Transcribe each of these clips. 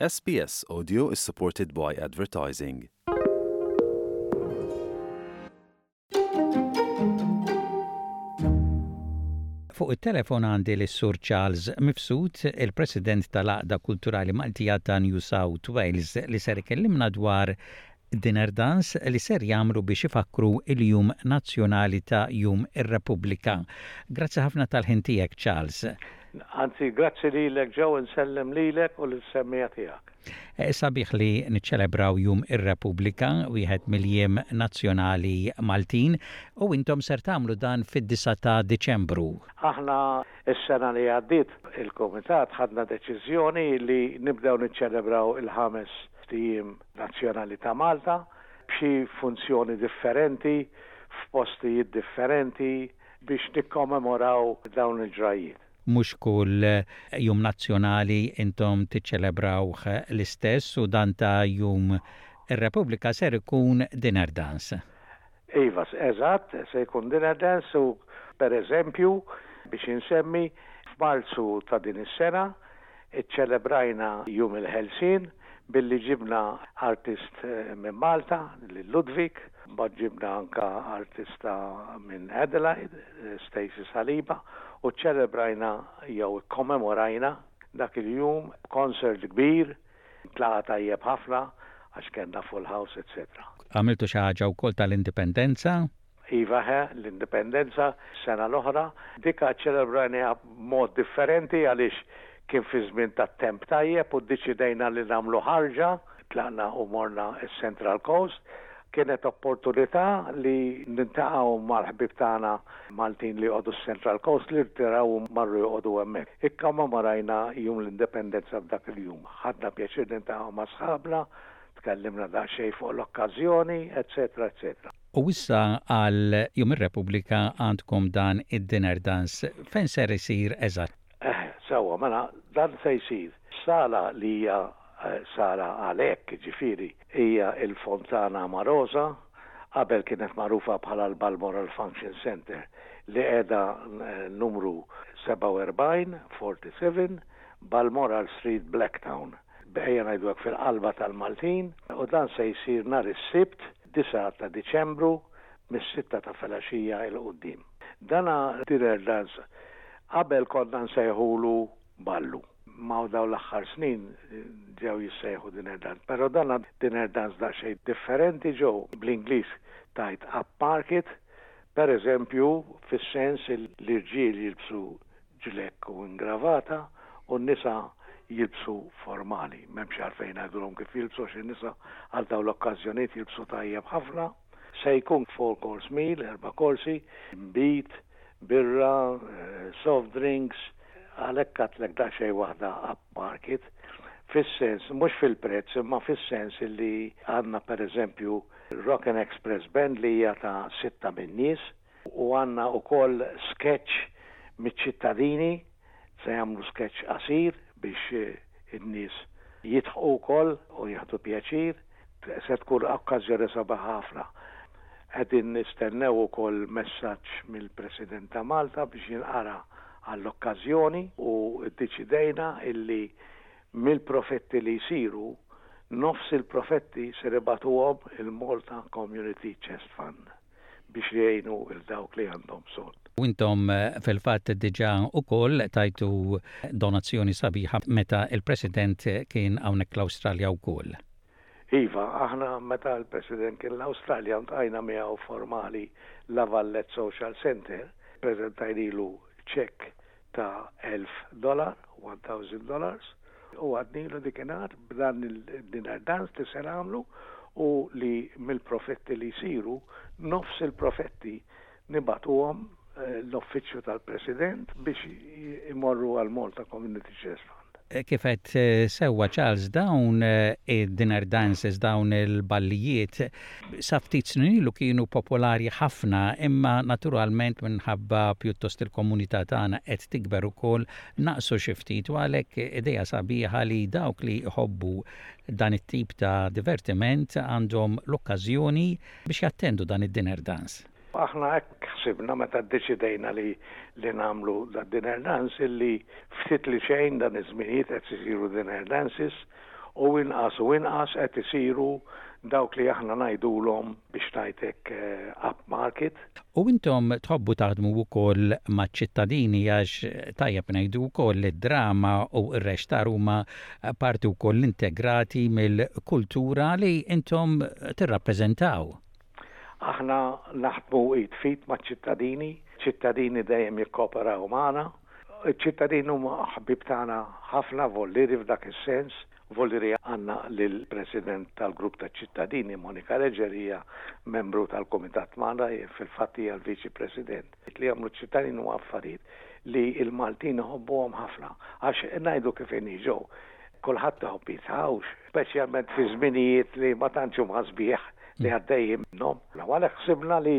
SBS Audio is supported by advertising. Fuq it-telefon għandi lis-Sur Charles Mifsud, il-President tal-Għaqda Kulturali Maltija ta' New South Wales, li ser ikellimna dwar dinner dance li ser jagħmlu biex ifakkru il-jum nazzjonali ta' Jum ir-Repubblika. Grazzi ħafna tal-ħin tiegħek Charles. Anzi grazzi lilek Joe insellem lilek u lill-semmiegħa tiegħek. Sabiħ li niċċelebraw Jum ir-Repubblika, wieħed mill-jiem nazzjonali Maltin, u intom ser tagħmlu dan fid-disa' ta' Diċembru. Aħna s-sena li għaddiet il-Kumitat ħadna deċiżjoni li nibdew niċċelebraw il-ħames ijiem Nazzjonali ta' Malta, b'xi funzjoni differenti, f'postijiet differenti, biex nikkommemoraw dawn il-ġrajjiet. Mhux kull Jum Nazzjonali intom tiċċelebrawh l-istess u dan ta' Jum ir-Repubblika ser ikun dinner dance. Iva, eżatt, se jkun Dynadanz u, pereżempju, biex insemmi, f'Marzu ta' din is-sena iċċelebrajna Jum il-Ħelsien billi ġibna artist minn Malta, lil Ludwig, mbagħad ġibna anke artista minn Adelaide, Stacey Saliba, u ċċelebrajna jew ikkommemorajna dak il-jum b'konsert kbir. Tlaqa' tajjeb ħafna għax kellna full house etc. Għamiltu xi ħaġa wkoll tal-Indipendenza? Iva ħe, l-Indipendenza s-sena l-oħra. Dik ċċelebrajnieha b'mod differenti għaliex kien fi żmien tat-temp tajjeb u ddeċidejna li nagħmlu ħarġa. Tlaqna u morna s-Central Coast Kienet opportunità li niltaqgħu mal-ħbieb tagħna Maltin li joqogħdu s-Central Coast li rtiraw u marru joqogħdu hemmhekk. Ikkommemorajna Jum l-Indipendenza f'dak il-jum. Ħadna pjaċir niltaqgħu ma' sħabna, tkellimna daqsxejn fuq l-okkażjoni, eċċetera eċċetera. U issa għal Jum ir-Repubblika għandkom dan id-dinner dance. Fejn ser isir eżatt? Eħe, sewwa, mela dan se jsir. Sala li hija Sala Għalhekk, jiġifieri, hija l-Fontana Amarosa, qabel kienet magħrufa bħala l-Balmoral Function Centre, li qiegħda numru 47, 47, Balmoral Street, Blacktown, ejja ngħidu hekk, fil-qalba tal-Maltin, u dan se jsir nhar is-Sibt, 9 ta' Diċembru mis-sitta ta' filgħaxija 'l quddiem. Dana dinner dance qabel konna nsejħulu ballu. Ma hu dawn l-aħħar snin ġew jissejħu dinner dance. Però dana dinner dance daqsxejn differenti ġo bl-Ingliż tgħid upmarket, pereżempju fis-sens li l-irġiel jilbsu ġlekk u ingravata u n-nisa jilbsu formali. M'hemmx għalfejn ngħidulhom kif jilbsu għax in-nisa għal dawn l-okkażjonijiet jilbsu tajjeb ħafna. Se jkun four course meal, erba' korsi, inbid, birra, soft drinks, għalhekk għadtlek daqsxejn waħda upmarket, fis-sens, mhux fil-prezz imma fis-sens illi għandna pereżempju Rockin' Express Band li hija ta' sitta min-nies, U għandna wkoll sketch miċ-ċittadini, se jagħmlu sketch qasir biex in-nies jidħqu wkoll u jieħdu pjaċir. Se tkun okkażjoni sabiħa ħafna. Qegħdin nistennew ukoll messaġġ mill-President ta' Malta biex jinqara għall-okkażjoni u ddeċidejna illi mill-profetti li jsiru, nofs il-profetti se nibagħtuhom il-Malta Community Chest Fund. biex jgħinu 'l dawk li għandhom bżonn. U intom fil-fatt diġà wkoll tajtu donazzjoni sabiħa meta l-President kien hawnhekk l-Awstralja wkoll. Iva, aħna meta l-President kien l-Awstralja ltqajna miegħu formali La Vallette Social Centre, ppreżentajnilu ċekk ta' elf dolar, one thousand dollars, u għadnilu dik ingħad b'dan id-dinner dance li se nagħmlu u li mill-profetti li jsiru, nofs il-profetti nibagħtuhom l-Uffiċċju tal-President biex imorru għall-Malta Community Chest Fund. Kif għedt sewwa Charles dawn id-dinner dances, dawn il-ballijiet, sa ftit snin ilu kienu popolari ħafna imma naturalment minħabba pjuttost il-komunità tagħna qed tikber ukoll naqsu xi ftit u għalhekk idea sabiħa li dawk li jħobbu dan it-tip ta' divertiment għandhom l-okkażjoni biex jattendu dan id-dinner dance. Aħna hekk ħsibna meta ddeċidejna li li nagħmlu dad-dinner dance illi ftit li xejn dan iż-żminijiet qed isiru dinner dances u inqas u inqas qed isiru dawk li aħna ngħidulhom biex ngħid hekk up market. U intom tħobbu taħdmu wkoll maċ-ċittadini għax tajjeb ngħidu wkoll li d-drama u r-rexxtar huma parti wkoll integrati mill-kultura li intom tirrappreżentaw. Aħna naħdmu id f'id maċ-ċittadini, ċittadini dejjem jikkooperaw magħna. Iċ-ċittadini huma ħbieb tagħna ħafna, vollieri f'dak is-sens. Vollieri għandna lill-President tal-Grupp taċ-Ċittadini, Monika Leġġerija, membru tal-Kumitat magħna, fil-fatt hija l-Viċi President. Li jagħmlu ċ-ċittadin huma affarijiet li l-Maltin iħobbuhom ħafna għax ngħidu kif inhi Joe, kulħadd iħobb jinsahawx, speċjalment fi żminijiet li ma tantx huma sbieħ li għaddejjin minnhom. U għalhekk ħsibna li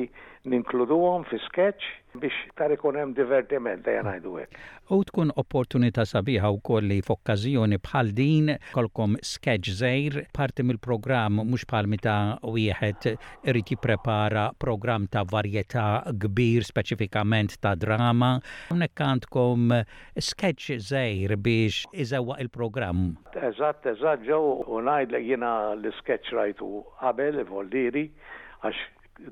ninkluduhom fi sketch biex iktar ikun hemm divertiment, ejja ngħidu hekk. U tkun opportunità sabiħa wkoll li f'okkażjoni bħal din jkollkom sketch żgħir, parti mill-programm mhux bħal meta wieħed irid jipprepara programm ta' varjetà kbir speċifikament ta' drama. Hawnhekk għandkom sketch żgħir biex iżewwaq il-programm. Eżatt, eżatt Joe, u ngħidlek jiena l-isketch rajtu qabel, Voldieri, għax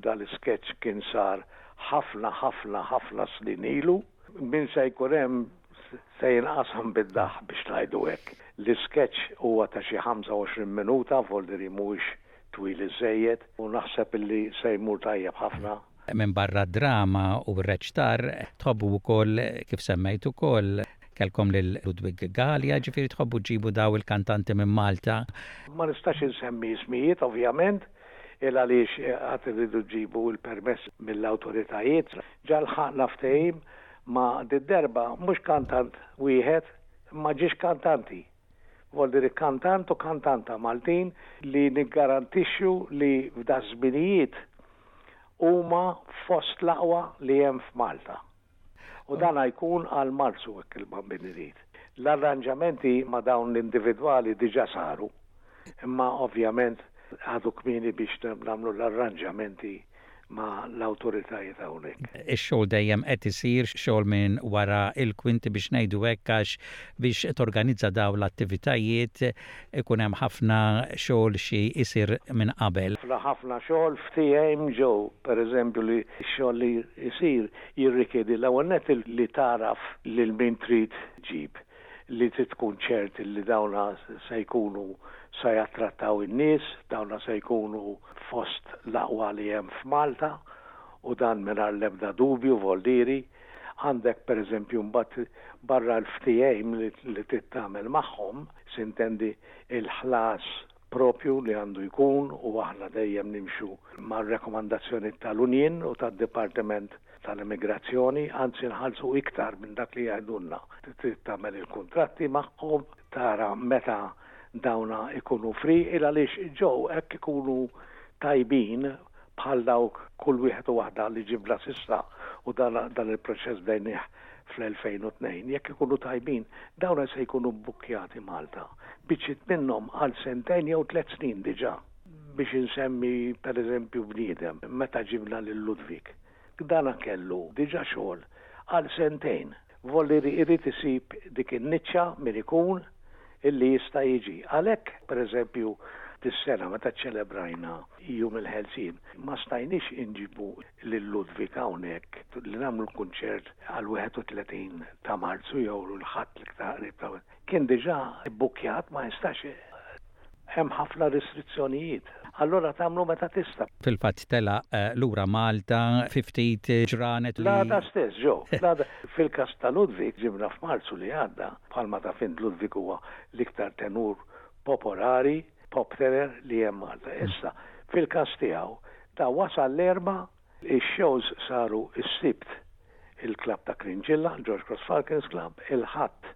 dan l-isketch kien sar ħafna ħafna ħafna snin ilu. Min se jkun hemm se jinqasam bid-daħk biex ngħidu hekk. L-isketch huwa ta' xi 25 minuta, volli li mhuwiex twil iżżejjed, u naħseb li se jmur tajjeb ħafna. Minbarra d-drama u r-reċtar, tħobbu wkoll, kif semmejt ukoll, kellkom lil Ludwig Galea, ġifieri tħobbu ġġibu dawn il-kantanti minn Malta. Ma nistax insemmi ismijiet ovvjament, il għaliex għad irridu ġġibu il permess mill awtoritajiet, ġa lħaqna ftehim ma did-derba mhux kantant wieħed imma ġiex kantanti, vol dire kantant u kantanta Maltin li niggarantixxu li f'daż żminijiet huma fost l-aqwa li hemm f'Malta. u dan jkun għal Marzu hekk il-Bambin irid. L-arranġamenti ma' dawn l-individwali diġà saru, imma ovvjament għadu kmieni biex nagħmlu l-arranġamenti ma' l-awtoritajiet hawnhekk. Ix-xogħol dejjem qed isir, xogħol minn wara l-kwinti biex ngħidu hekk għax biex torganizza dawn l-attivitajiet ikun hemm ħafna xogħol xi jsir minn qabel. Fl-ħafna xogħol ftehim ġew, pereżempju li x-xogħol li jsir Jirrikjedi l-ewwel nett li tagħraf lil min trid ġġib, li trid tkun ċert li dawna se jkunu sa jattrattaw in-nies, dawna se jkunu fost l-aqwa li hemm f'Malta u dan mingħajr l-ebda dubju voldieri. Għandek pereżempju mbagħad barra l-ftehim li trid tagħmel magħhom, sintendi l-ħlas, proprju li għandu jkun u aħna dejjem nimxu mar-rekomandazzjonijiet tal-Unjin u tad-Dipartiment tal-Immigrazzjoni, anzi nħallsu iktar minn dak li jgħidulna. Trid tagħmel il-kuntratti magħhom, tara meta dawna jkunu free il għaliex ġo hekk ikunu tajbin bħal dawk kull wieħed u waħda li ġibna s'issa u dan il-proċess bdejnieh fl-2002, jekk ikunu tajbin, dawn se jkunu bbukkjati Malta, biċċiet minnhom għal sentejn jew tliet snin diġà. Biex insemmi pereżempju bniedem, meta ġibna lil Ludwig, dana kellu diġà xogħol għal sentejn, volli irid isib dik in-niċċa min ikun Illi jista' jiġi. Għalhekk, pereżempju, dis-sena meta ċċelebrajna Jum il-Ħelsien, ma stajniex inġibu lil Ludwig hawnhekk li nagħmlu l-kunċert għall-31 ta' Marzu jew l-Ħadd l-iktar qrib ta' minn. Kien diġà ibbukkjat, ma jistax, hemm ħafna restrizzjonijiet. Allura tagħmlu meta tista'. Fil-fatt telaq lura Malta fi ftit ġranet li. L-għada stess, Joe. L-għada. Fil-każ ta' Ludwig ġibna f'Marzu li għadda. Bħalma taf int Ludwig huwa l-iktar tenur popolari, pop tenor, li hemm Malta. Issa, fil-każ tiegħu, ta' wasal l-Erbgħa. Ix-shows saru s-Sibt il-Klabb ta' Krinġilla, l-George Cross Falcons Club, il-Ħadd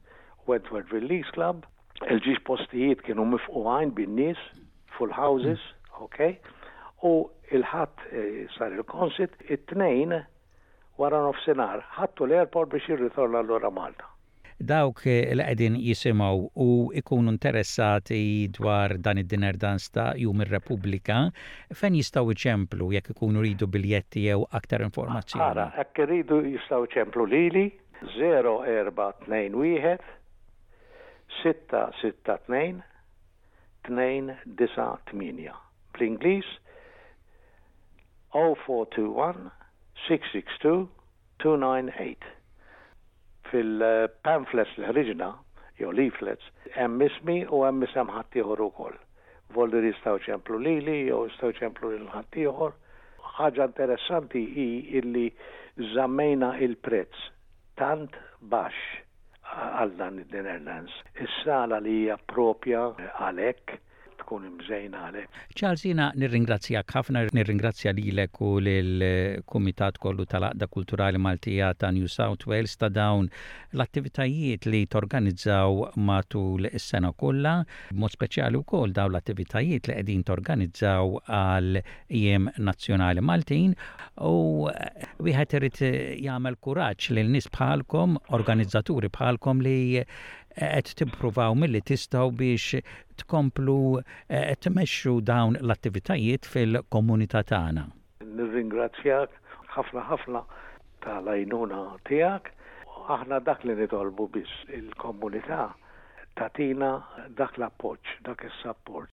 Wentworthville Leagues Club. Il-ġiex postijiet kienu mifqu għajn bin-nies, full houses, ok, u l-Ħadd sar il-Concit, it-Tnejn waranofsinhar ħadtu l-airport biex jirritorna lura Malta. Dawk li qegħdin jisimgħu u jkunu interessati dwar dan id-dinner dance ta' Jum ir-Repubblika fejn jistgħu jċemplu jekk ikunu jridu biljetti jew aktar informazzjoni? Ara, jekk iridu jistgħu jċemplu lili. 0421 662 298. bl-Ingliż, 0421 662 298. Fil-pamphlets li ħriġna, jew leaflets, hemm ismi u hemm isem ħaddieħor ukoll. Volli jistgħu jċemplu lili jew jistgħu jċemplu lil ħaddieħor. Ħaġa interessanti hi illi żammejna il-prezz tant baxx għal dan id-dinner dance. Is-sala li hija proprja għalhekk tkun imżejna għalhekk. Charles jiena nirringrazzjak ħafna, nirringrazzja lilek u lill-Kumitat kollu tal-Għaqda Kulturali Maltija ta' New South Wales ta' dawn l-attivitajiet li torganizzaw matul is-sena kollha, b'mod speċjali wkoll dawn l-attivitajiet li qegħdin torganizzaw għal Jiem Nazzjonali Maltin u wieħed irid jagħmel kuraġġ lil nies bħalkom, organizzaturi bħalkom li qed tippruvaw milli tistgħu biex tkomplu tmexxu dawn l-attivitajiet fil-komunità tagħna. Nirringrazzjak ħafna ħafna tal-għajnuna tiegħek. Aħna dak li nitolbu biss, il-komunità tagħtina dak l-appoġġ, dak is-sapport.